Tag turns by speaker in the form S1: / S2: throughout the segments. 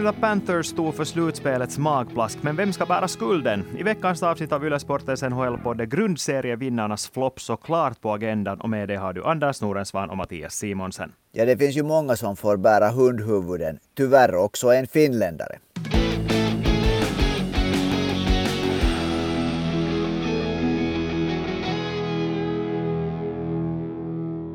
S1: Florida Panthers stod för slutspelets magplask, men vem ska bära skulden? I veckans avsnitt av Yle Sportens NHL-podd är grundserievinnarnas flopp såklart på agendan och med det har du Anders Norensvan och Mattias Simonsen.
S2: Ja, det finns ju många som får bära hundhuvuden. Tyvärr också en finländare.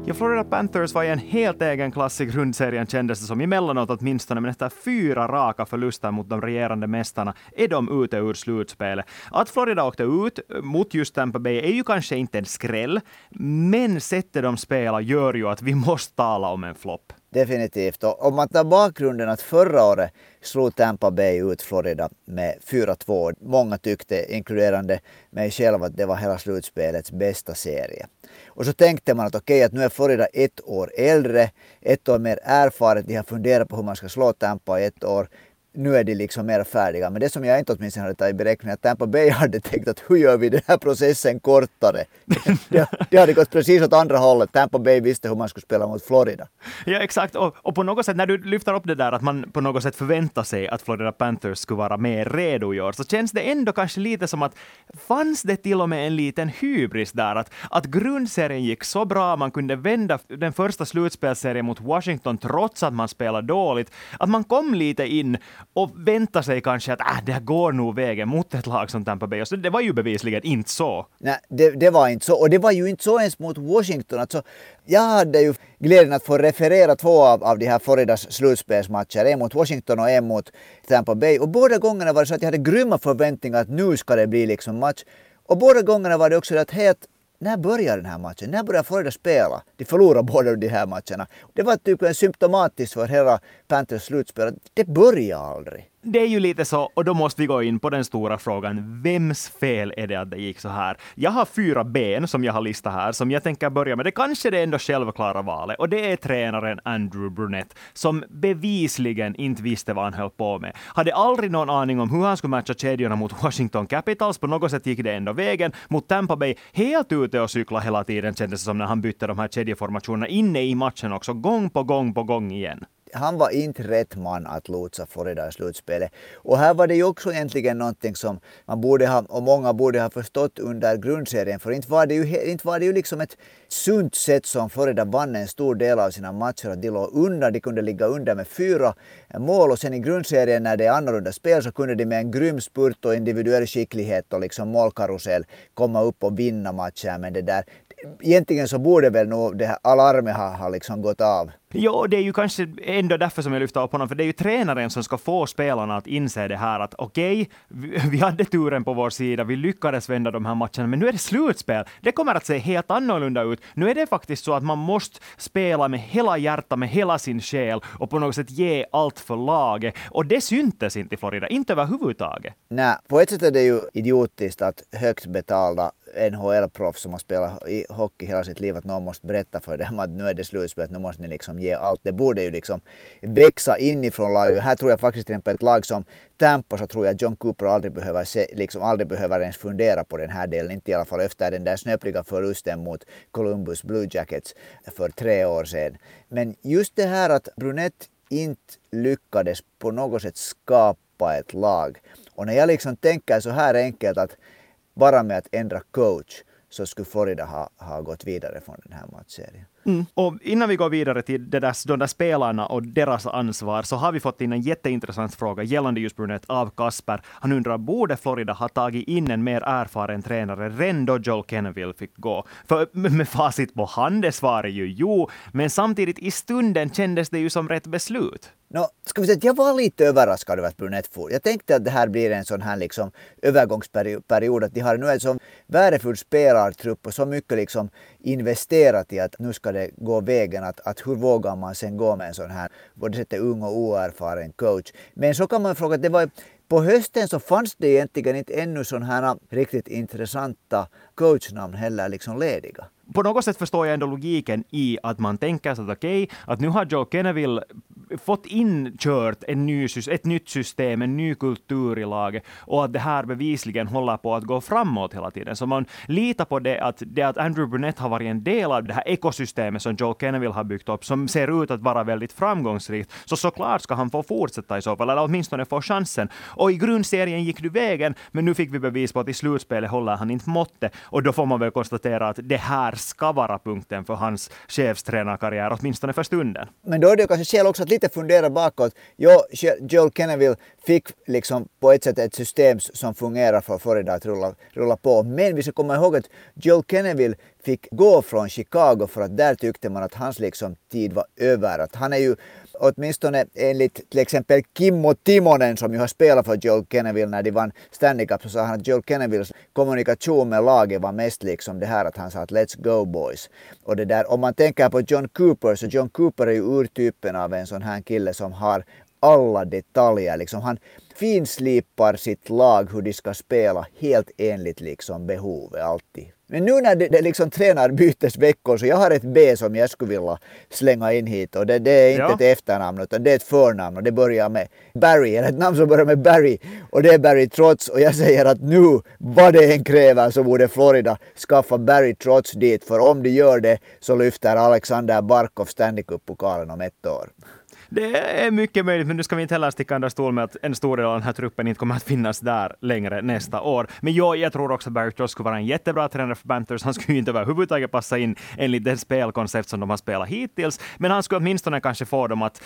S1: Ja, Florida Panthers var i en helt egen klass i grundserien kändes det som, emellanåt åtminstone, men efter fyra raka förluster mot de regerande mästarna är de ute ur slutspelet. Att Florida åkte ut mot just Tampa Bay är ju kanske inte en skräll, men sättet de spelar gör ju att vi måste tala om en flopp.
S2: Definitivt. Och om man tar bakgrunden att förra året slog Tampa Bay ut Florida med 4-2. Många tyckte, inkluderande mig själv, att det var hela slutspelets bästa serie. Och så tänkte man att okej, okay, att nu är Florida ett år äldre, ett år mer erfaret. De har funderat på hur man ska slå Tampa i ett år nu är de liksom mer färdiga. Men det som jag inte åtminstone hade tagit i beräkning att Tampa Bay hade tänkt att hur gör vi den här processen kortare? det, det hade gått precis åt andra hållet. Tampa Bay visste hur man skulle spela mot Florida.
S1: Ja, exakt. Och, och på något sätt, när du lyfter upp det där att man på något sätt förväntar sig att Florida Panthers skulle vara mer redo i år, så känns det ändå kanske lite som att fanns det till och med en liten hybris där, att, att grundserien gick så bra, man kunde vända den första slutspelsserien mot Washington trots att man spelade dåligt, att man kom lite in och vänta sig kanske att äh, det här går nog vägen mot ett lag som Tampa Bay. Så det var ju bevisligen inte så.
S2: Nej, det, det, var inte så. Och det var ju inte så ens mot Washington. Alltså, jag hade ju glädjen att få referera två av, av de här Floridas slutspelsmatcher. En mot Washington och en mot Tampa Bay. Och båda gångerna var det så att jag hade grymma förväntningar att nu ska det bli liksom match. Och båda gångerna var det också att helt när börjar den här matchen? När börjar Florida spela? De förlorar båda de här matcherna. Det var typ symptomatiskt för hela Panthers slutspel. Det börjar aldrig
S1: det är ju lite så, och då måste vi gå in på den stora frågan. Vems fel är det att det gick så här? Jag har fyra ben som jag har listat här, som jag tänker börja med. Det kanske det ändå självklara valet, och det är tränaren Andrew Brunett, som bevisligen inte visste vad han höll på med. Hade aldrig någon aning om hur han skulle matcha kedjorna mot Washington Capitals. På något sätt gick det ändå vägen. Mot Tampa Bay, helt ute och cykla hela tiden kändes det som när han bytte de här kedjeformationerna inne i matchen också, gång på gång på gång igen
S2: han var inte rätt man att lotsa Florida i slutspelet. Och här var det ju också egentligen någonting som man borde ha, och många borde ha förstått under grundserien. För inte var det ju, inte var det ju liksom ett sunt sätt som Florida vann en stor del av sina matcher. Att de låg under, de kunde ligga under med fyra mål och sen i grundserien när det är annorlunda spel så kunde de med en grym spurt och individuell skicklighet och liksom målkarusell komma upp och vinna matcher. Men det där, egentligen så borde väl nog det här alarmet ha, ha liksom gått av.
S1: Jo, det är ju kanske ändå därför som jag lyfter upp honom, för det är ju tränaren som ska få spelarna att inse det här att okej, okay, vi, vi hade turen på vår sida, vi lyckades vända de här matcherna, men nu är det slutspel. Det kommer att se helt annorlunda ut. Nu är det faktiskt så att man måste spela med hela hjärtat, med hela sin själ och på något sätt ge allt för laget. Och det syntes inte i Florida, inte överhuvudtaget.
S2: Nej, på ett sätt är det ju idiotiskt att högt betalda NHL-proffs som har spelat i hockey hela sitt liv, att någon måste berätta för dem att nu är det slutspel, nu måste ni liksom ge allt. Det borde ju liksom växa inifrån laget. Här tror jag faktiskt till exempel ett lag som Tampa så tror jag John Cooper aldrig behöver, se, liksom aldrig behöver ens fundera på den här delen. Inte i alla fall efter den där snöpliga förlusten mot Columbus Blue Jackets för tre år sedan. Men just det här att Brunett inte lyckades på något sätt skapa ett lag. Och när jag liksom tänker så här enkelt att bara med att ändra coach så skulle Florida ha, ha gått vidare från den här matchserien.
S1: Mm. Och innan vi går vidare till det där, de där spelarna och deras ansvar, så har vi fått in en jätteintressant fråga gällande just Brunett av Kasper. Han undrar, borde Florida ha tagit in en mer erfaren tränare redan då Joel Kenneville fick gå? För med facit på hand är svaret ju jo, men samtidigt i stunden kändes det ju som rätt beslut.
S2: No, ska vi säga, jag var lite överraskad över att Brunett for. Jag tänkte att det här blir en sån här liksom övergångsperiod, att de har nu en sån värdefull spelartrupp och så mycket liksom investerat i att nu ska det gå vägen. Att, att hur vågar man sen gå med en sån här, på det sättet ung och oerfaren coach. Men så kan man fråga, det var på hösten så fanns det egentligen inte ännu sådana här riktigt intressanta coachnamn heller liksom lediga
S1: på något sätt förstår jag ändå logiken i att man tänker så att okej, okay, att nu har Joe Kenneville fått inkört en ny, ett nytt system, en ny kultur i laget och att det här bevisligen håller på att gå framåt hela tiden. Så man litar på det att, det att Andrew Brunette har varit en del av det här ekosystemet som Joe Kenneville har byggt upp, som ser ut att vara väldigt framgångsrikt. Så såklart ska han få fortsätta i så fall, eller åtminstone få chansen. Och i grundserien gick du vägen, men nu fick vi bevis på att i slutspelet håller han inte måttet. Och då får man väl konstatera att det här ska vara punkten för hans chefstränarkarriär, åtminstone för stunden.
S2: Men då är det kanske skäl också att lite fundera bakåt. Jo, Joel Kenneville fick liksom på ett sätt ett system som fungerar för Florida att rulla, rulla på. Men vi ska komma ihåg att Joel Kenneville fick gå från Chicago för att där tyckte man att hans liksom tid var över. Att han är ju åtminstone enligt till exempel Kimmo Timonen som ju har spelat för Joel Kenneville när de vann Stanley Cup så sa han att Joel Kennevilles kommunikation med laget var mest liksom det här att han sa att let's go boys. Och det där, om man tänker på John Cooper så John Cooper är ju urtypen av en sån här kille som har alla detaljer. Liksom han finslipar sitt lag hur de ska spela helt enligt liksom behovet alltid. Men nu när det, det liksom tränarbytesveckor så jag har ett B som jag skulle vilja slänga in hit och det, det är inte ja. ett efternamn utan det är ett förnamn och det börjar med Barry, eller ett namn som börjar med Barry och det är Barry Trotz och jag säger att nu, vad det än kräver så borde Florida skaffa Barry Trotz dit för om de gör det så lyfter Alexander Barkov Stanley Cup-pokalen om ett år.
S1: Det är mycket möjligt, men nu ska vi inte heller sticka under stol med att en stor del av den här truppen inte kommer att finnas där längre nästa år. Men jo, jag tror också att Barry Trotz skulle vara en jättebra tränare för Panthers. Han skulle ju inte överhuvudtaget passa in enligt det spelkoncept som de har spelat hittills, men han skulle åtminstone kanske få dem att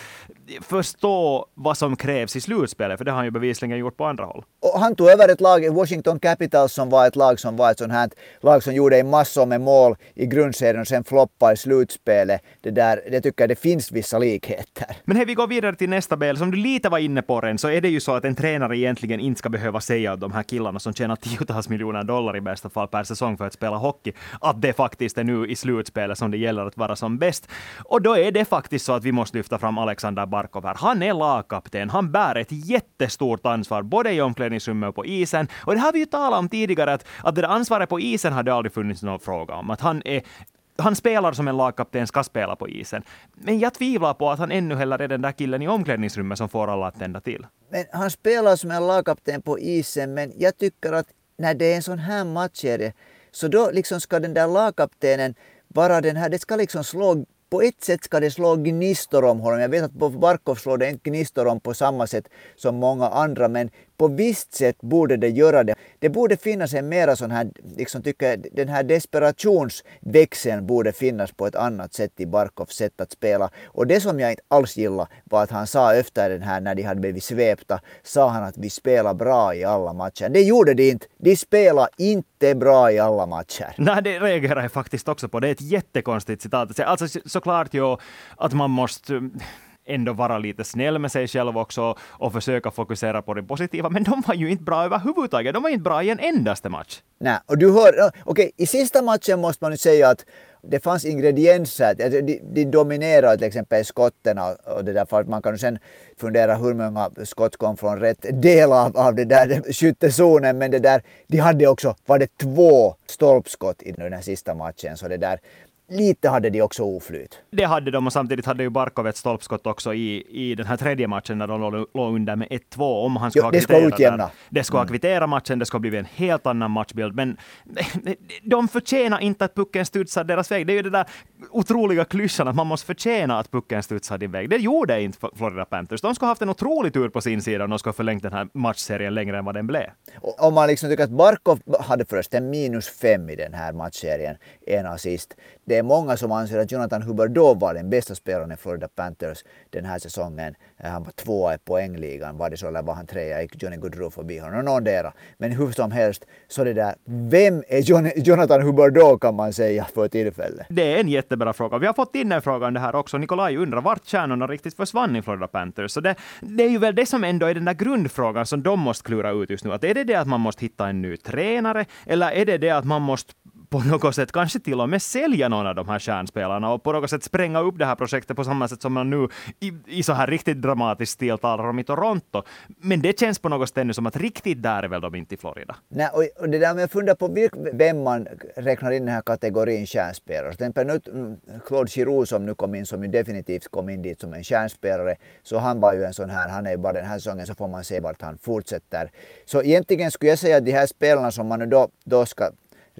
S1: förstå vad som krävs i slutspelet, för det har han ju bevisligen gjort på andra håll.
S2: Och han tog över ett lag, Washington Capitals, som var ett lag som var ett sånt här lag som gjorde massor med mål i grundserien och sen floppade i slutspelet. Det, där, det tycker jag det finns vissa likheter.
S1: Men hej, vi går vidare till nästa bild. Som du lite var inne på den, så är det ju så att en tränare egentligen inte ska behöva säga åt de här killarna som tjänar tiotals miljoner dollar i bästa fall per säsong för att spela hockey, att det faktiskt är nu i slutspelet som det gäller att vara som bäst. Och då är det faktiskt så att vi måste lyfta fram Alexander Barkov här. Han är lagkapten. Han bär ett jättestort ansvar, både i omklädningsrummet och på isen. Och det har vi ju talat om tidigare, att, att det där ansvaret på isen har det aldrig funnits någon fråga om. Att han är han spelar som en lagkapten ska spela på isen. Men jag tvivlar på att han ännu heller är den där killen i omklädningsrummet som får alla att tända till.
S2: Men han spelar som en lagkapten på isen, men jag tycker att när det är en sån här matchserie så då liksom ska den där lagkaptenen vara den här, det ska liksom slå på ett sätt ska det slå gnistor om honom. Jag vet att på Barkov slår det inte gnistor om på samma sätt som många andra, men på visst sätt borde det göra det. Det borde finnas en mera sån här, liksom tycker den här desperationsväxeln borde finnas på ett annat sätt i Barkovs sätt att spela. Och det som jag inte alls gillade var att han sa efter den här när de hade blivit svepta, sa han att vi spelar bra i alla matcher. Det gjorde de inte. De spelar inte bra i alla matcher.
S1: Nej, det reagerar jag faktiskt också på. Det är ett jättekonstigt citat. Alltså såklart ju att man måste ändå vara lite snäll med sig själv också och försöka fokusera på det positiva. Men de var ju inte bra överhuvudtaget. De var inte bra i en endaste match.
S2: Nej, och du hör, okej, okay, i sista matchen måste man ju säga att det fanns ingredienser, de, de dominerade till exempel skotten och det där, för att man kan sen fundera hur många skott kom från rätt del av, av det där skyttezonen, men det där, de hade också, var det två stolpskott i den här sista matchen, så det där, lite hade de också oflyt.
S1: Det hade de och samtidigt hade ju Barkov ett stolpskott också i, i den här tredje matchen när de låg, låg under med 1-2. Om han skulle jo,
S2: det ska utjämna.
S1: Det skulle mm. kvittera matchen, det skulle blivit en helt annan matchbild. Men de förtjänar inte att pucken studsar deras väg. Det är ju det där otroliga klyschan att man måste förtjäna att pucken studsar din väg. Det gjorde inte Florida Panthers. De skulle haft en otrolig tur på sin sida om de skulle ha förlängt den här matchserien längre än vad den blev.
S2: Om man liksom tycker att Barkov hade förresten minus fem i den här matchserien, en assist. Det är många som anser att Jonathan Huberdeau var den bästa spelaren i Florida Panthers den här säsongen. Han var tvåa i poängligan, var det så eller var han trea? Gick Johnny Gaudreau förbi honom? Någondera. Men hur som helst, så det där, vem är Jonathan Huberdeau kan man säga för tillfället?
S1: Det är en jättebra fråga. Vi har fått in en fråga om det här också. Nikolaj undrar vart kärnorna riktigt försvann i Florida Panthers. Så det, det är ju väl det som ändå är den där grundfrågan som de måste klura ut just nu. Att är det det att man måste hitta en ny tränare, eller är det det att man måste på något sätt kanske till och med sälja någon av de här stjärnspelarna och på något sätt spränga upp det här projektet på samma sätt som man nu i, i så här riktigt dramatisk stil talar om i Toronto. Men det känns på något sätt ännu som att riktigt där är väl de inte i Florida.
S2: Nej, och, och det där med att fundera på vem man räknar in i den här kategorin stjärnspelare. Till exempel nu, mm, Claude Giroux som nu kom in, som ju definitivt kom in dit som en stjärnspelare, så han var ju en sån här, han är ju bara den här säsongen så får man se vart han fortsätter. Så egentligen skulle jag säga att de här spelarna som man nu då, då ska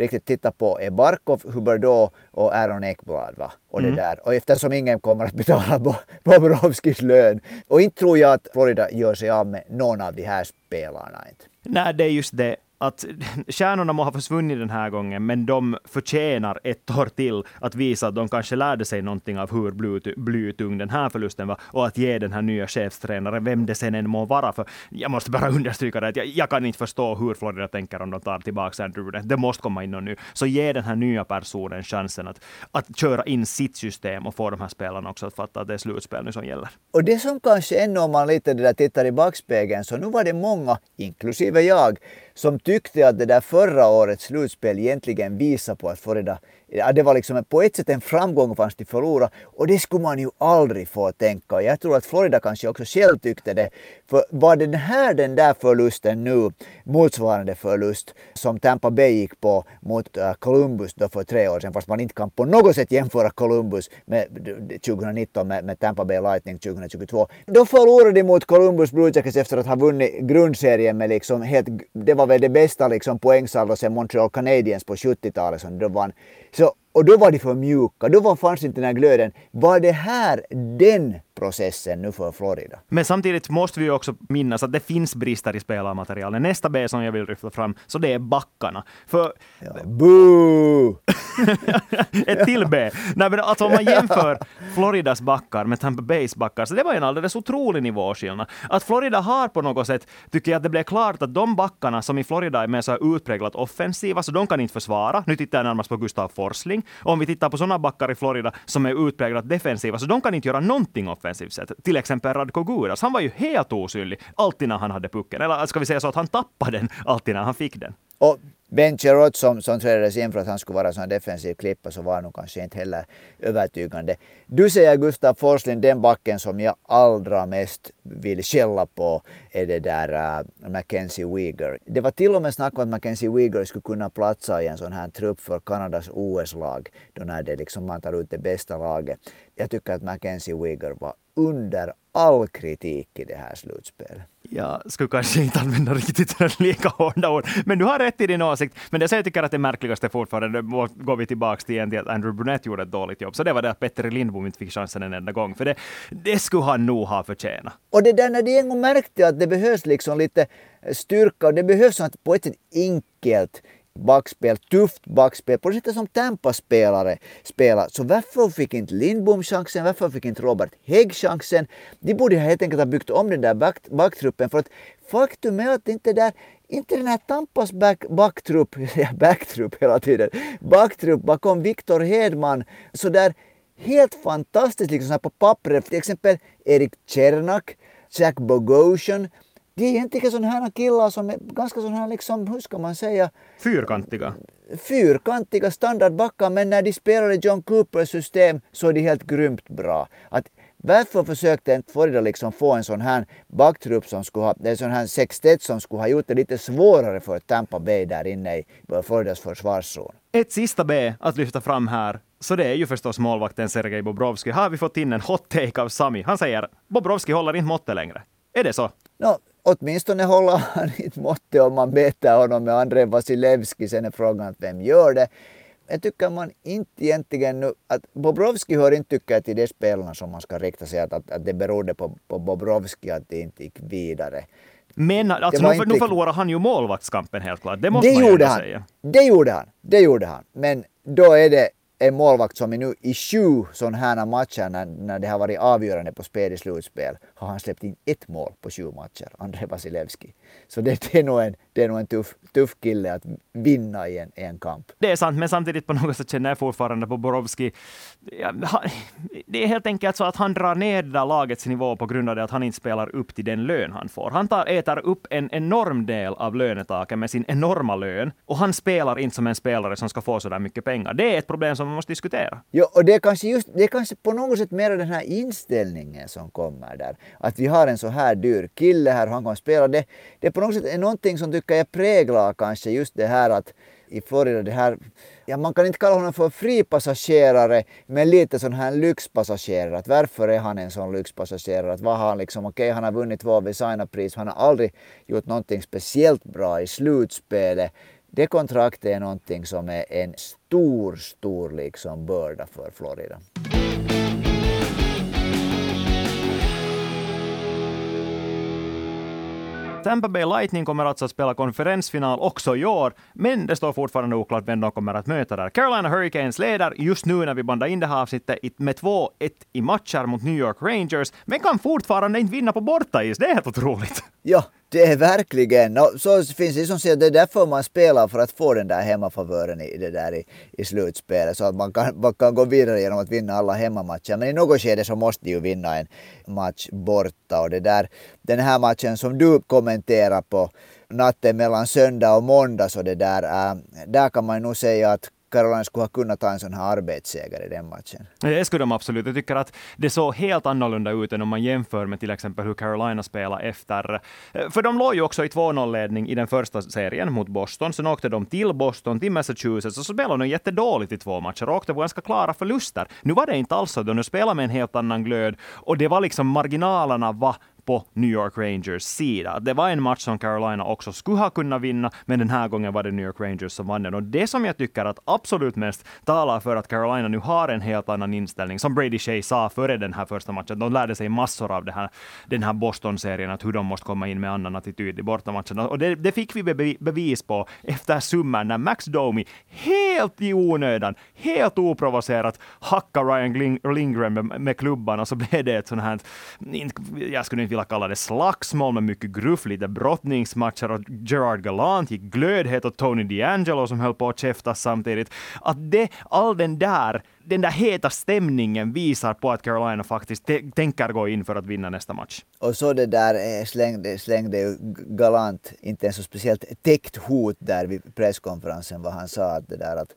S2: riktigt titta på är Barkov, Huberdeau och Aaron Ekblad. Va? Och, mm. det där. och eftersom ingen kommer att betala Bobrovskis lön. Och inte tror jag att Florida gör sig av med någon av de här spelarna. Inte.
S1: Nej, det är just det att stjärnorna må ha försvunnit den här gången, men de förtjänar ett år till att visa att de kanske lärde sig någonting av hur blytung den här förlusten var och att ge den här nya chefstränaren, vem det sen än må vara. För jag måste bara understryka det att jag, jag kan inte förstå hur Florida tänker om de tar tillbaka Andrew Brunette. Det måste komma in någon ny. Så ge den här nya personen chansen att, att köra in sitt system och få de här spelarna också att fatta att det är slutspel nu som gäller.
S2: Och det som kanske ännu om man lite där tittar i backspegeln, så nu var det många, inklusive jag, som tyckte att det där förra årets slutspel egentligen visar på att Florida att det var liksom på ett sätt en framgång fanns de förlora och det skulle man ju aldrig få tänka. Jag tror att Florida kanske också själv tyckte det. För var den här den där förlusten nu, motsvarande förlust som Tampa Bay gick på mot äh, Columbus då för tre år sedan, fast man inte kan på något sätt jämföra Columbus med 2019 med, med Tampa Bay Lightning 2022. Då förlorade de mot Columbus Blue Jackets efter att ha vunnit grundserien med liksom helt, det var väl det bästa liksom poängsaldo sen Montreal Canadiens på 70-talet som de vann. Så, och då var de för mjuka, då var, fanns inte den här glöden. Var det här den processen nu för Florida?
S1: Men samtidigt måste vi också minnas att det finns brister i spelarmaterialet. Nästa B som jag vill lyfta fram, så det är backarna. För...
S2: Ja, boo!
S1: Ett till B. Nej, men alltså om man jämför Floridas backar med Tampa Bays backar, så det var en alldeles otrolig nivåskillnad. Att Florida har på något sätt, tycker jag att det blev klart att de backarna som i Florida är mer så utpräglat offensiva, så de kan inte försvara. Nu tittar jag närmast på Gustav Forsling. Och om vi tittar på sådana backar i Florida som är utpräglat defensiva, så de kan inte göra någonting offensivt sett. Till exempel Radko Gudas, han var ju helt osynlig alltid när han hade pucken. Eller ska vi säga så att han tappade den alltid när han fick den.
S2: Och Ben Chirot som, som träddes in för att han skulle vara en defensiv klippa så var nog kanske inte heller övertygande. Du säger Gustav Forslind, den backen som jag allra mest vill skälla på är det där uh, Mackenzie Weegar. Det var till och med snack om att Mackenzie Weegar skulle kunna platsa i en sån här trupp för Kanadas OS-lag då när det liksom man tar ut det bästa laget. Jag tycker att Mackenzie Weegar var under all kritik i det här slutspelet.
S1: Jag skulle kanske inte använda riktigt lika hårda ord, men du har rätt i din åsikt. Men det som jag tycker att det märkligaste fortfarande, då går vi tillbaka till, till att Andrew Brunette gjorde ett dåligt jobb, så det var det att Petter Lindbom inte fick chansen en enda gång, för det, det skulle han nog ha förtjänat.
S2: Och det där när de en gång märkte att det behövs liksom lite styrka och det behövs något på ett sätt enkelt backspel, tufft backspel, på det sättet som Tampa-spelare spelar. Så varför fick inte Lindbom chansen? Varför fick inte Robert Hägg chansen? De borde helt enkelt ha byggt om den där back, backtruppen för att faktum är att inte där inte den här Tampas back, backtrupp, backtrupp hela tiden, backtrupp bakom Viktor Hedman så där helt fantastiskt liksom på pappret. Till exempel Erik Cernak, Jack Bogosian, de är egentligen sådana här killar som är ganska sådana här, liksom, hur ska man säga?
S1: Fyrkantiga.
S2: Fyrkantiga standardbackar, men när de spelar i John Coopers system så är de helt grymt bra. Att varför försökte inte Florida liksom få en sån här backtrupp som skulle ha, en sån här sextett som skulle ha gjort det lite svårare för Tampa Bay där inne i Floridas försvarszon?
S1: Ett sista B att lyfta fram här, så det är ju förstås målvakten Sergej Bobrovski. Har vi fått in en hot take av Sami? Han säger Bobrovski håller inte måttet längre. Är det så?
S2: No, åtminstone håller han inte måttet om man betar honom med Andrei Vasilevski. Sen är frågan vem gör det. Jag tycker man inte egentligen nu, att Bobrovski hör inte tycka till de spelarna som man ska rikta sig att, att, att det berodde på, på Bobrovski att det inte gick vidare.
S1: Men alltså, nu, inte... nu förlorar han ju målvaktskampen helt klart. Det måste det man
S2: gjorde
S1: han.
S2: säga. Det gjorde han. Det gjorde han. Men då är det en målvakt som är nu i sju sådana här matcher när, när det har varit avgörande på spel i slutspel har han släppt in ett mål på sju matcher, André Vasilevski. Så det, det, är nog en, det är nog en tuff, tuff kille att vinna i en, i en kamp.
S1: Det är sant, men samtidigt på något sätt känner jag fortfarande på Borowski. Ja, det är helt enkelt så att han drar ner det där lagets nivå på grund av det att han inte spelar upp till den lön han får. Han tar, äter upp en enorm del av lönetaket med sin enorma lön och han spelar inte som en spelare som ska få så där mycket pengar. Det är ett problem som man måste diskutera.
S2: Ja, och det är kanske just, det är kanske på något sätt mer den här inställningen som kommer där. Att vi har en så här dyr kille här och han kan spela. Det, det är på något sätt är någonting som tycker jag präglar kanske just det här att i Florida det här, ja man kan inte kalla honom för fripassagerare men lite sån här lyxpassagerare. Att varför är han en sån lyxpassagerare? Att vad har han liksom, okej okay, han har vunnit två Vesina-pris, han har aldrig gjort någonting speciellt bra i slutspelet. Det kontraktet är någonting som är en stor, stor liksom börda för Florida.
S1: Tampa Bay Lightning kommer alltså att spela konferensfinal också i år, men det står fortfarande oklart vem de kommer att möta där. Carolina Hurricanes leder just nu när vi bandar in det här avsnittet med 2-1 i matcher mot New York Rangers, men kan fortfarande inte vinna på bortais. Det är helt otroligt.
S2: Ja, det är verkligen, no, så finns det som säger, det är därför man spelar för att få den där hemmafavören i, det där i, i slutspelet. Så att man kan, man kan gå vidare genom att vinna alla hemmamatcher. Men i något skede så måste de ju vinna en match borta. Och det där, den här matchen som du kommenterar på natten mellan söndag och måndag så det där, äh, där kan man nog säga att Carolina skulle ha kunnat ta en sån här arbetsseger i den matchen.
S1: Det skulle de absolut. Jag tycker att det såg helt annorlunda ut än om man jämför med till exempel hur Carolina spelade efter... Eh, för de låg ju också i 2-0-ledning i den första serien mot Boston. Sen åkte de till Boston, till Massachusetts, och så spelade de jättedåligt i två matcher och åkte på ganska klara förluster. Nu var det inte alls så. De spelade med en helt annan glöd och det var liksom marginalerna var på New York Rangers sida. Det var en match som Carolina också skulle ha kunnat vinna, men den här gången var det New York Rangers som vann den. Och det som jag tycker att absolut mest talar för att Carolina nu har en helt annan inställning, som Brady Shea sa före den här första matchen, de lärde sig massor av det här, den här Boston-serien, att hur de måste komma in med annan attityd i bortamatcherna. Och det, det fick vi bevis på efter summan när Max Domi helt i onödan, helt oprovocerat hackar Ryan Lindgren med, med klubban och så blev det ett sånt här, jag skulle inte vilja kalla det slagsmål med mycket gruff, lite brottningsmatcher och Gerard Gallant gick glödhet och Tony DeAngelo som höll på att käfta samtidigt. Att det, all den där den där heta stämningen visar på att Carolina faktiskt tänker gå in för att vinna nästa match.
S2: Och så det där eh, slängde, slängde ju Galant inte ens så speciellt täckt hot där vid presskonferensen vad han sa att det där att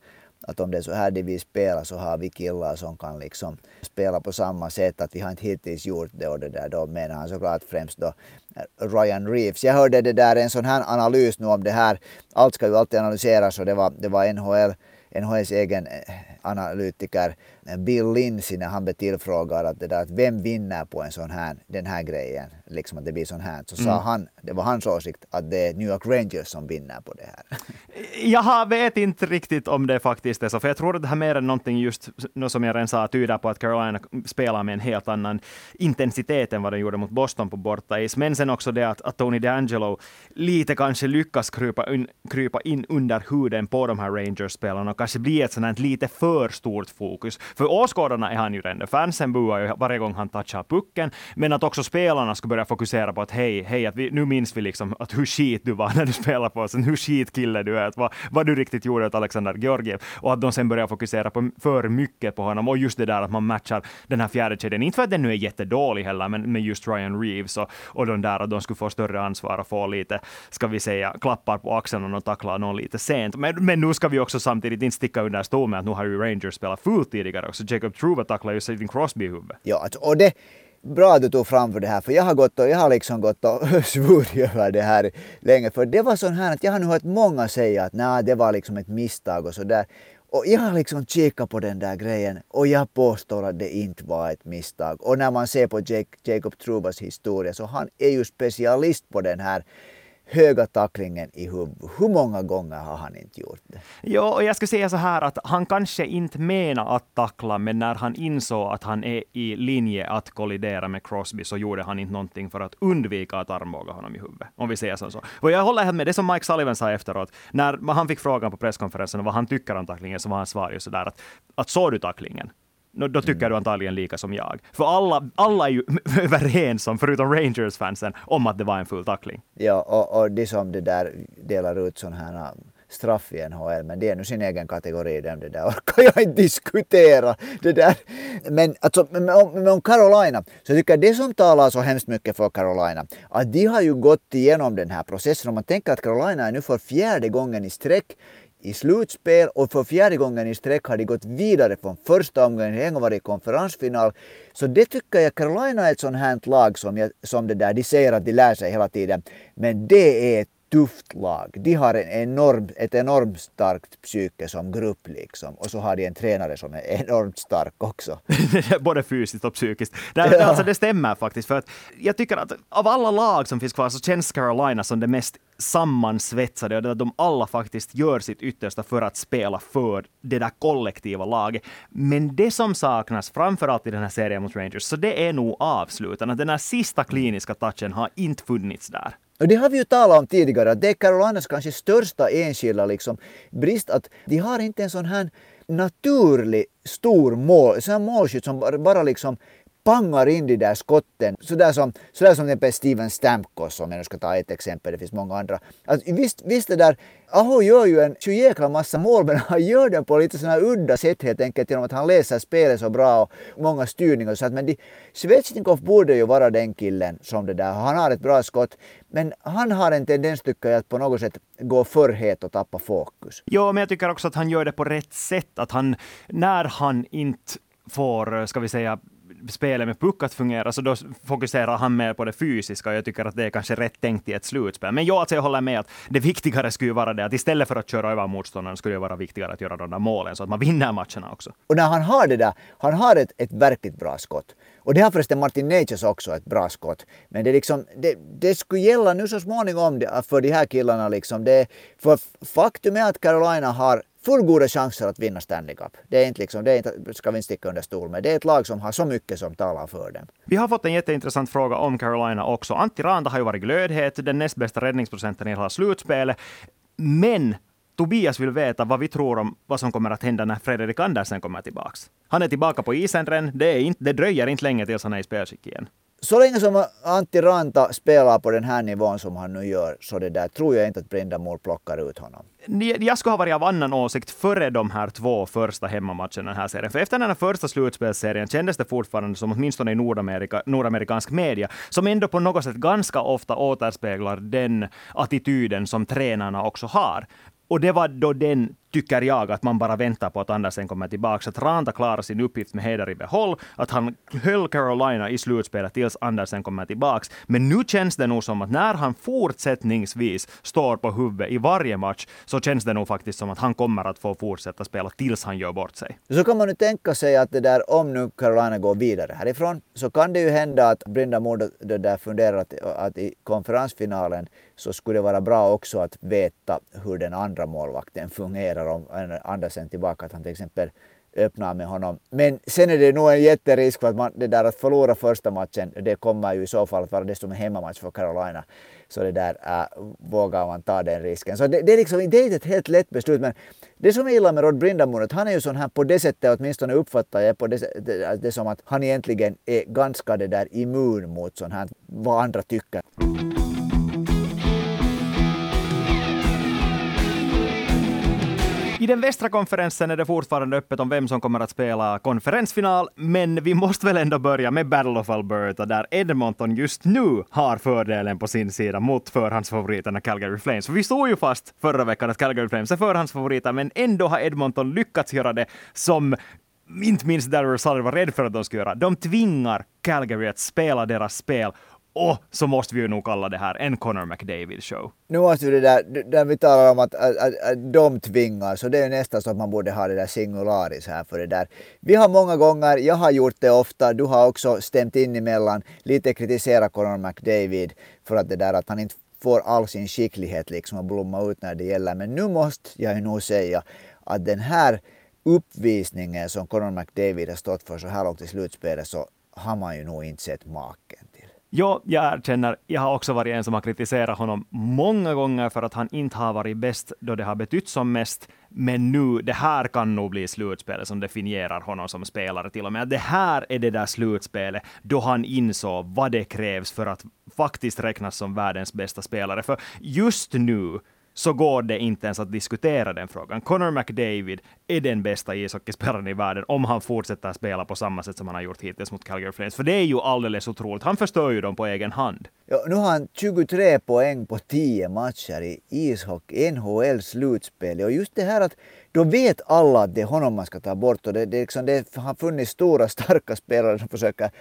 S2: att om det är så här de vill spela så har vi killar som kan liksom spela på samma sätt. Att vi har inte hittills gjort det och det där. Då menar han såklart främst då eh, Ryan Reeves. Jag hörde det där en sån här analys nu om det här. Allt ska ju alltid analyseras och det var, det var NHL, NHLs egen eh, analytiker Bill Lindsey när han blev tillfrågad att, det där, att vem vinner på en sån här, den här grejen, liksom att det blir sån här, så mm. sa han, det var hans åsikt, att det är New York Rangers som vinner på det här.
S1: Jag vet inte riktigt om det faktiskt är så, för jag tror att det här mer än någonting just, som jag redan sa, tyder på att Carolina spelar med en helt annan intensitet än vad de gjorde mot Boston på bortais. Men sen också det att, att Tony DeAngelo lite kanske lyckas krypa in, krypa in under huden på de här Rangers-spelarna kanske blir ett sånt här lite för stort fokus. För åskådarna är han ju redan. Fansen buar ju varje gång han touchar pucken. Men att också spelarna ska börja fokusera på att hej, hej, att vi, nu minns vi liksom att hur skit du var när du spelade på oss, hur skit kille du är, att vad, vad du riktigt gjorde åt Alexander Georgiev. Och att de sen börjar fokusera på för mycket på honom. Och just det där att man matchar den här fjärde kedjan. Inte för att den nu är jättedålig heller, men med just Ryan Reeves och, och de där att de skulle få större ansvar och få lite, ska vi säga, klappar på axeln och tacklar någon lite sent. Men, men nu ska vi också samtidigt inte sticka under stol med att nu har ju Rangers spelat fullt tidigare också. Jacob Truba tacklade ju Sidney Crosby i huvudet.
S2: Ja, alltså, och det bra att du tog fram för det här, för jag har gått och, jag har liksom gått och svurit över det här länge. För det var sån här att jag har nu hört många säga att nej, det var liksom ett misstag och sådär. Och jag har liksom kikat på den där grejen och jag påstår att det inte var ett misstag. Och när man ser på Jake, Jacob Trubas historia så han är ju specialist på den här höga tacklingen i huvudet. Hur många gånger har han inte gjort det?
S1: Jo, och jag skulle säga så här att han kanske inte menar att tackla, men när han insåg att han är i linje att kollidera med Crosby så gjorde han inte någonting för att undvika att armbåga honom i huvudet. Om vi säger så. Och jag håller helt med det som Mike Sullivan sa efteråt. När han fick frågan på presskonferensen vad han tycker om tacklingen så var hans svar ju sådär att, att såg du tacklingen? Då tycker mm. du antagligen lika som jag. För alla, alla är ju överens om, förutom Rangers-fansen, om att det var en full tackling.
S2: Ja, och, och de som det där delar ut sådana här um, straff i NHL, men det är nu sin egen kategori. Det där orkar jag inte diskutera. Det där. Men, alltså, men, om, men om Carolina, så tycker jag det som talar så hemskt mycket för Carolina, att de har ju gått igenom den här processen. Om man tänker att Carolina är nu för fjärde gången i sträck i slutspel och för fjärde gången i sträck har de gått vidare från första omgången, en gång varit i konferensfinal. Så det tycker jag, Carolina är ett sånt här lag som, jag, som det där, de säger att de lär sig hela tiden. Men det är ett tufft lag. De har en enorm, ett enormt starkt psyke som grupp liksom. Och så har de en tränare som är enormt stark också.
S1: Både fysiskt och psykiskt. Det, ja. alltså, det stämmer faktiskt. För att jag tycker att av alla lag som finns kvar så känns Carolina som det mest sammansvetsade och att de alla faktiskt gör sitt yttersta för att spela för det där kollektiva laget. Men det som saknas, framförallt i den här serien mot Rangers, så det är nog avslutarna. Den här sista kliniska touchen har inte funnits där.
S2: Och det har vi ju talat om tidigare, att det är Carolinas kanske största enskilda liksom, brist att de har inte en sån här naturlig stor mål, sån här målskytt som bara liksom pangar in de där skotten. Sådär som, sådär som till Steven Stamkos om jag nu ska ta ett exempel, det finns många andra. Alltså, visst, visst det där, Aho gör ju en jäkla massa mål men han gör det på lite sådana udda sätt helt enkelt genom att han läser spelet så bra och många styrningar så att men de, borde ju vara den killen som det där, han har ett bra skott men han har en tendens tycker jag att på något sätt gå för het och tappa fokus.
S1: Jo, men jag tycker också att han gör det på rätt sätt. Att han, när han inte får, ska vi säga, spelet med puck att fungera, så då fokuserar han mer på det fysiska. Och jag tycker att det är kanske rätt tänkt i ett slutspel. Men jag, alltså, jag håller med att det viktigare skulle vara det att istället för att köra över motståndaren skulle det vara viktigare att göra de där målen så att man vinner matcherna också.
S2: Och när han har det där, han har ett, ett verkligt bra skott. Och det har förresten Martin Neitjes också, ett bra skott. Men det, liksom, det, det skulle gälla nu så småningom för de här killarna. Liksom. Det, för faktum är att Carolina har fullgoda chanser att vinna Stanley Cup. Det är inte liksom, det är inte, ska vi inte sticka under stol med. Det är ett lag som har så mycket som talar för dem.
S1: Vi har fått en jätteintressant fråga om Carolina också. Antti Ranta har ju varit glödhet, den näst bästa räddningsprocenten i hela slutspelet. Men Tobias vill veta vad vi tror om vad som kommer att hända när Fredrik Andersen kommer tillbaka. Han är tillbaka på isen redan. Det, det dröjer inte länge tills han är i spelskick igen
S2: så länge som Antti Ranta spelar på den här nivån som han nu gör, så det där tror jag inte att Brindamore plockar ut honom.
S1: Jag skulle ha varit av annan åsikt före de här två första hemmamatcherna den här serien. För efter den här första slutspelsserien kändes det fortfarande som, åtminstone i Nordamerika, nordamerikansk media, som ändå på något sätt ganska ofta återspeglar den attityden som tränarna också har. Och det var då den tycker jag, att man bara väntar på att Andersen kommer tillbaka. Att Ranta klarar sin uppgift med heder i behåll. Att han höll Carolina i slutspelet tills Andersen kommer tillbaka. Men nu känns det nog som att när han fortsättningsvis står på huvudet i varje match, så känns det nog faktiskt som att han kommer att få fortsätta spela tills han gör bort sig.
S2: Så kan man ju tänka sig att det där, om nu Carolina går vidare härifrån, så kan det ju hända att Brinda det där funderar att, att i konferensfinalen så skulle det vara bra också att veta hur den andra målvakten fungerar om eh, Andersen tillbaka, att han till exempel öppnar med honom. Men sen är det nog en jätterisk för att man, det där att förlora första matchen, det kommer ju i så fall att vara dessutom en hemmamatch för Carolina. Så det där äh, vågar man ta den risken. Så det, det, är liksom, det är inte ett helt lätt beslut. Men det som är illa med Rod Brindamon, han är ju sån här på det sättet, åtminstone uppfattar jag på det, det, det som att han egentligen är ganska det där immun mot sån här, vad andra tycker.
S1: I den västra konferensen är det fortfarande öppet om vem som kommer att spela konferensfinal, men vi måste väl ändå börja med Battle of Alberta, där Edmonton just nu har fördelen på sin sida mot förhandsfavoriterna Calgary Flames. För vi såg ju fast förra veckan att Calgary Flames är förhandsfavoriter, men ändå har Edmonton lyckats göra det som inte minst Daryl Sutter var rädd för att de skulle göra. De tvingar Calgary att spela deras spel och så måste vi ju nog kalla det här en Connor McDavid-show.
S2: Nu måste vi det där, där vi talar om att, att, att, att de tvingar, så det är nästan så att man borde ha det där singularis här för det där. Vi har många gånger, jag har gjort det ofta, du har också stämt in emellan, lite kritiserat Connor McDavid för att det där att han inte får all sin skicklighet liksom att blomma ut när det gäller. Men nu måste jag ju nog säga att den här uppvisningen som Connor McDavid har stått för så här långt i slutspelet så har man ju nog inte sett maken.
S1: Ja, jag erkänner, jag har också varit en som har kritiserat honom många gånger för att han inte har varit bäst då det har betytt som mest. Men nu, det här kan nog bli slutspelet som definierar honom som spelare till och med. Det här är det där slutspelet då han insåg vad det krävs för att faktiskt räknas som världens bästa spelare. För just nu så går det inte ens att diskutera den frågan. Connor McDavid är den bästa ishockeyspelaren i världen om han fortsätter spela på samma sätt som han har gjort hittills mot Calgary Flames. För det är ju alldeles otroligt. Han förstör ju dem på egen hand.
S2: Ja, nu har han 23 poäng på 10 matcher i ishockey, NHL slutspel. Och just det här att då vet alla att det är honom man ska ta bort. Och det, det, liksom, det har funnits stora starka spelare som försöker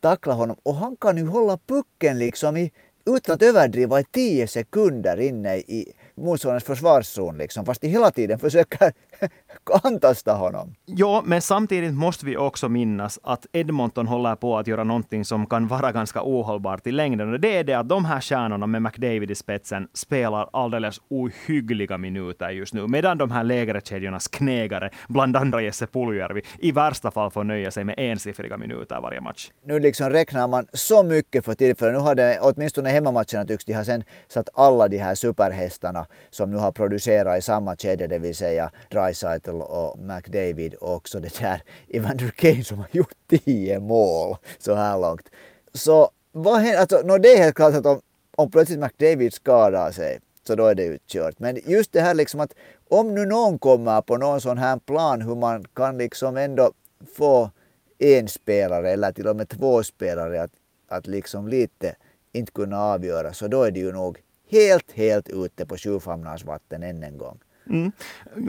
S2: tackla honom. Och han kan ju hålla pucken liksom i, utan att överdriva i tio sekunder inne i motståndarens försvarszon liksom, fast de hela tiden försöker antasta honom.
S1: Ja, men samtidigt måste vi också minnas att Edmonton håller på att göra någonting som kan vara ganska ohållbart i längden. Och det är det att de här stjärnorna med McDavid i spetsen spelar alldeles ohyggliga minuter just nu, medan de här lägre kedjornas knegare, bland andra Jesse Puljujärvi, i värsta fall får nöja sig med ensiffriga minuter varje match.
S2: Nu liksom räknar man så mycket för tillfället. Nu har det, åtminstone hemmamatcherna tycks de ha sen satt alla de här superhästarna som nu har producerat i samma kedja, det vill säga Dreisaitl och McDavid och också det där Evander Kane som har gjort tio mål så här långt. Så vad händer? Alltså, no, det är helt klart att om, om plötsligt McDavid skadar sig så då är det ju kört. Men just det här liksom att om nu någon kommer på någon sån här plan hur man kan liksom ändå få en spelare eller till och med två spelare att, att liksom lite inte kunna avgöra så då är det ju nog helt, helt ute på sjufamnars vatten än en gång.
S1: Mm.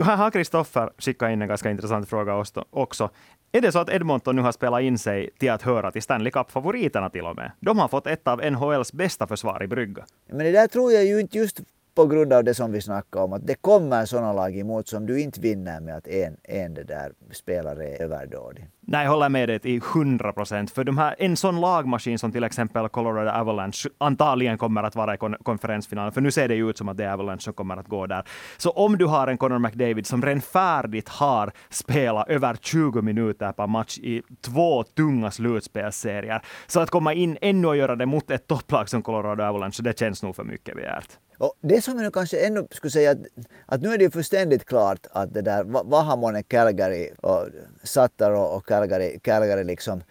S1: Här har Kristoffer skickat in en ganska intressant fråga också. Är det så att Edmonton nu har spelat in sig till att höra till Stanley Cup-favoriterna till och med? De har fått ett av NHLs bästa försvar i brygga.
S2: Men det där tror jag ju inte just på grund av det som vi snackade om, att det kommer sådana lag emot som du inte vinner med att en, en det där spelare är överdådig.
S1: Nej, jag håller med dig till 100 procent. För de här, en sån lagmaskin som till exempel Colorado Avalanche antagligen kommer att vara i kon konferensfinalen, för nu ser det ju ut som att det är Avalanche som kommer att gå där. Så om du har en Connor McDavid som redan färdigt har spelat över 20 minuter per match i två tunga slutspelsserier, så att komma in ännu och göra det mot ett topplag som Colorado Avalanche, det känns nog för mycket begärt.
S2: Och det som jag nu kanske ännu skulle säga att, att nu är det ju fullständigt klart att det där vad har Vahamone, Calgary och Sattar och Calgary, Calgary liksom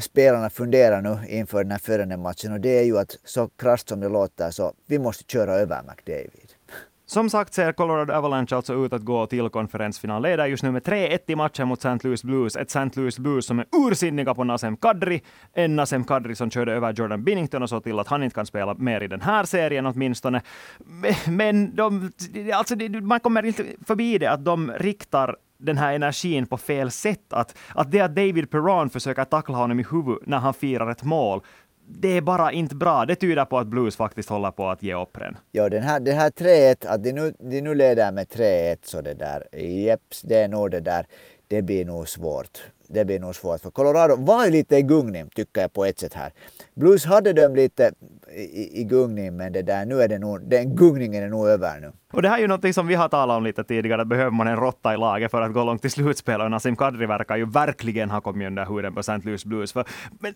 S2: spelarna funderar nu inför den här förande matchen och det är ju att så krasst som det låter så vi måste köra över McDavid.
S1: Som sagt ser Colorado Avalanche alltså ut att gå till konferensfinal. Leder just nu med 3-1 i matchen mot St. Louis Blues. Ett St. Louis Blues som är ursinniga på Nasem Kadri. En Nasem Kadri som körde över Jordan Binnington och så till att han inte kan spela mer i den här serien åtminstone. Men de, alltså, man kommer inte förbi det att de riktar den här energin på fel sätt. Att, att det att David Perron försöker tackla honom i huvudet när han firar ett mål, det är bara inte bra. Det tyder på att Blues faktiskt håller på att ge upp den.
S2: Ja, den här, den här 3-1, att de nu, de nu leder med 3-1 så det där, jeps, det är nog det där, det blir nog svårt. Det blir nog svårt för Colorado var ju lite i gungning tycker jag på ett sätt här. Blues hade dem lite i, i gungning men det där, nu är det nog, den gungningen är nog över nu.
S1: Och det här är ju någonting som vi har talat om lite tidigare, att behöver man en råtta i laget för att gå långt i slutspel. Och Nassim Kadri verkar ju verkligen ha kommit under huden på St. Louis Blues. För, men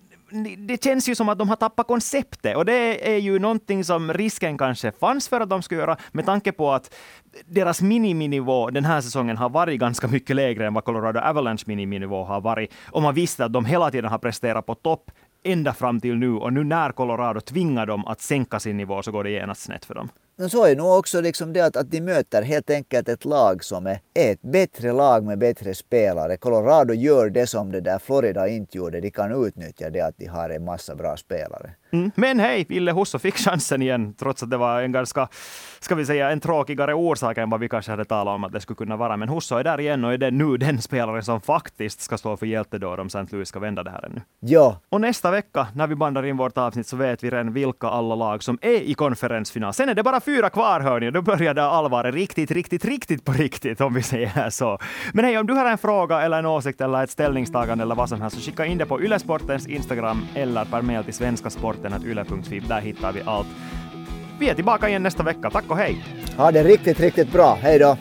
S1: det känns ju som att de har tappat konceptet och det är ju någonting som risken kanske fanns för att de skulle göra med tanke på att deras miniminivå den här säsongen har varit ganska mycket lägre än vad Colorado Avalanche miniminivå har varit. Och man visste att de hela tiden har presterat på topp ända fram till nu och nu när Colorado tvingar dem att sänka sin nivå så går det genast snett för dem.
S2: Men så är nog också liksom det att, att de möter helt enkelt ett lag som är ett bättre lag med bättre spelare. Colorado gör det som det där Florida inte gjorde. De kan utnyttja det att de har en massa bra spelare.
S1: Mm. Men hej, Ville Husso fick chansen igen, trots att det var en ganska, ska vi säga, en tråkigare orsak än vad vi kanske hade talat om att det skulle kunna vara. Men Husso är där igen och är det nu den spelare som faktiskt ska stå för hjältedåd om St. Louis ska vända det här ännu.
S2: Ja.
S1: Och nästa vecka, när vi bandar in vårt avsnitt, så vet vi redan vilka alla lag som är i konferensfinal. Sen är det bara fyra kvar, hörni. Då börjar det allvaret riktigt, riktigt, riktigt på riktigt, om vi säger så. Men hej, om du har en fråga eller en åsikt eller ett ställningstagande eller vad som helst, så skicka in det på Ylesportens Instagram eller per mail till svenskasporten.yle.fi. Där hittar vi allt. Vi är tillbaka igen nästa vecka. Tack och hej!
S2: Ha det riktigt, riktigt bra. Hej då!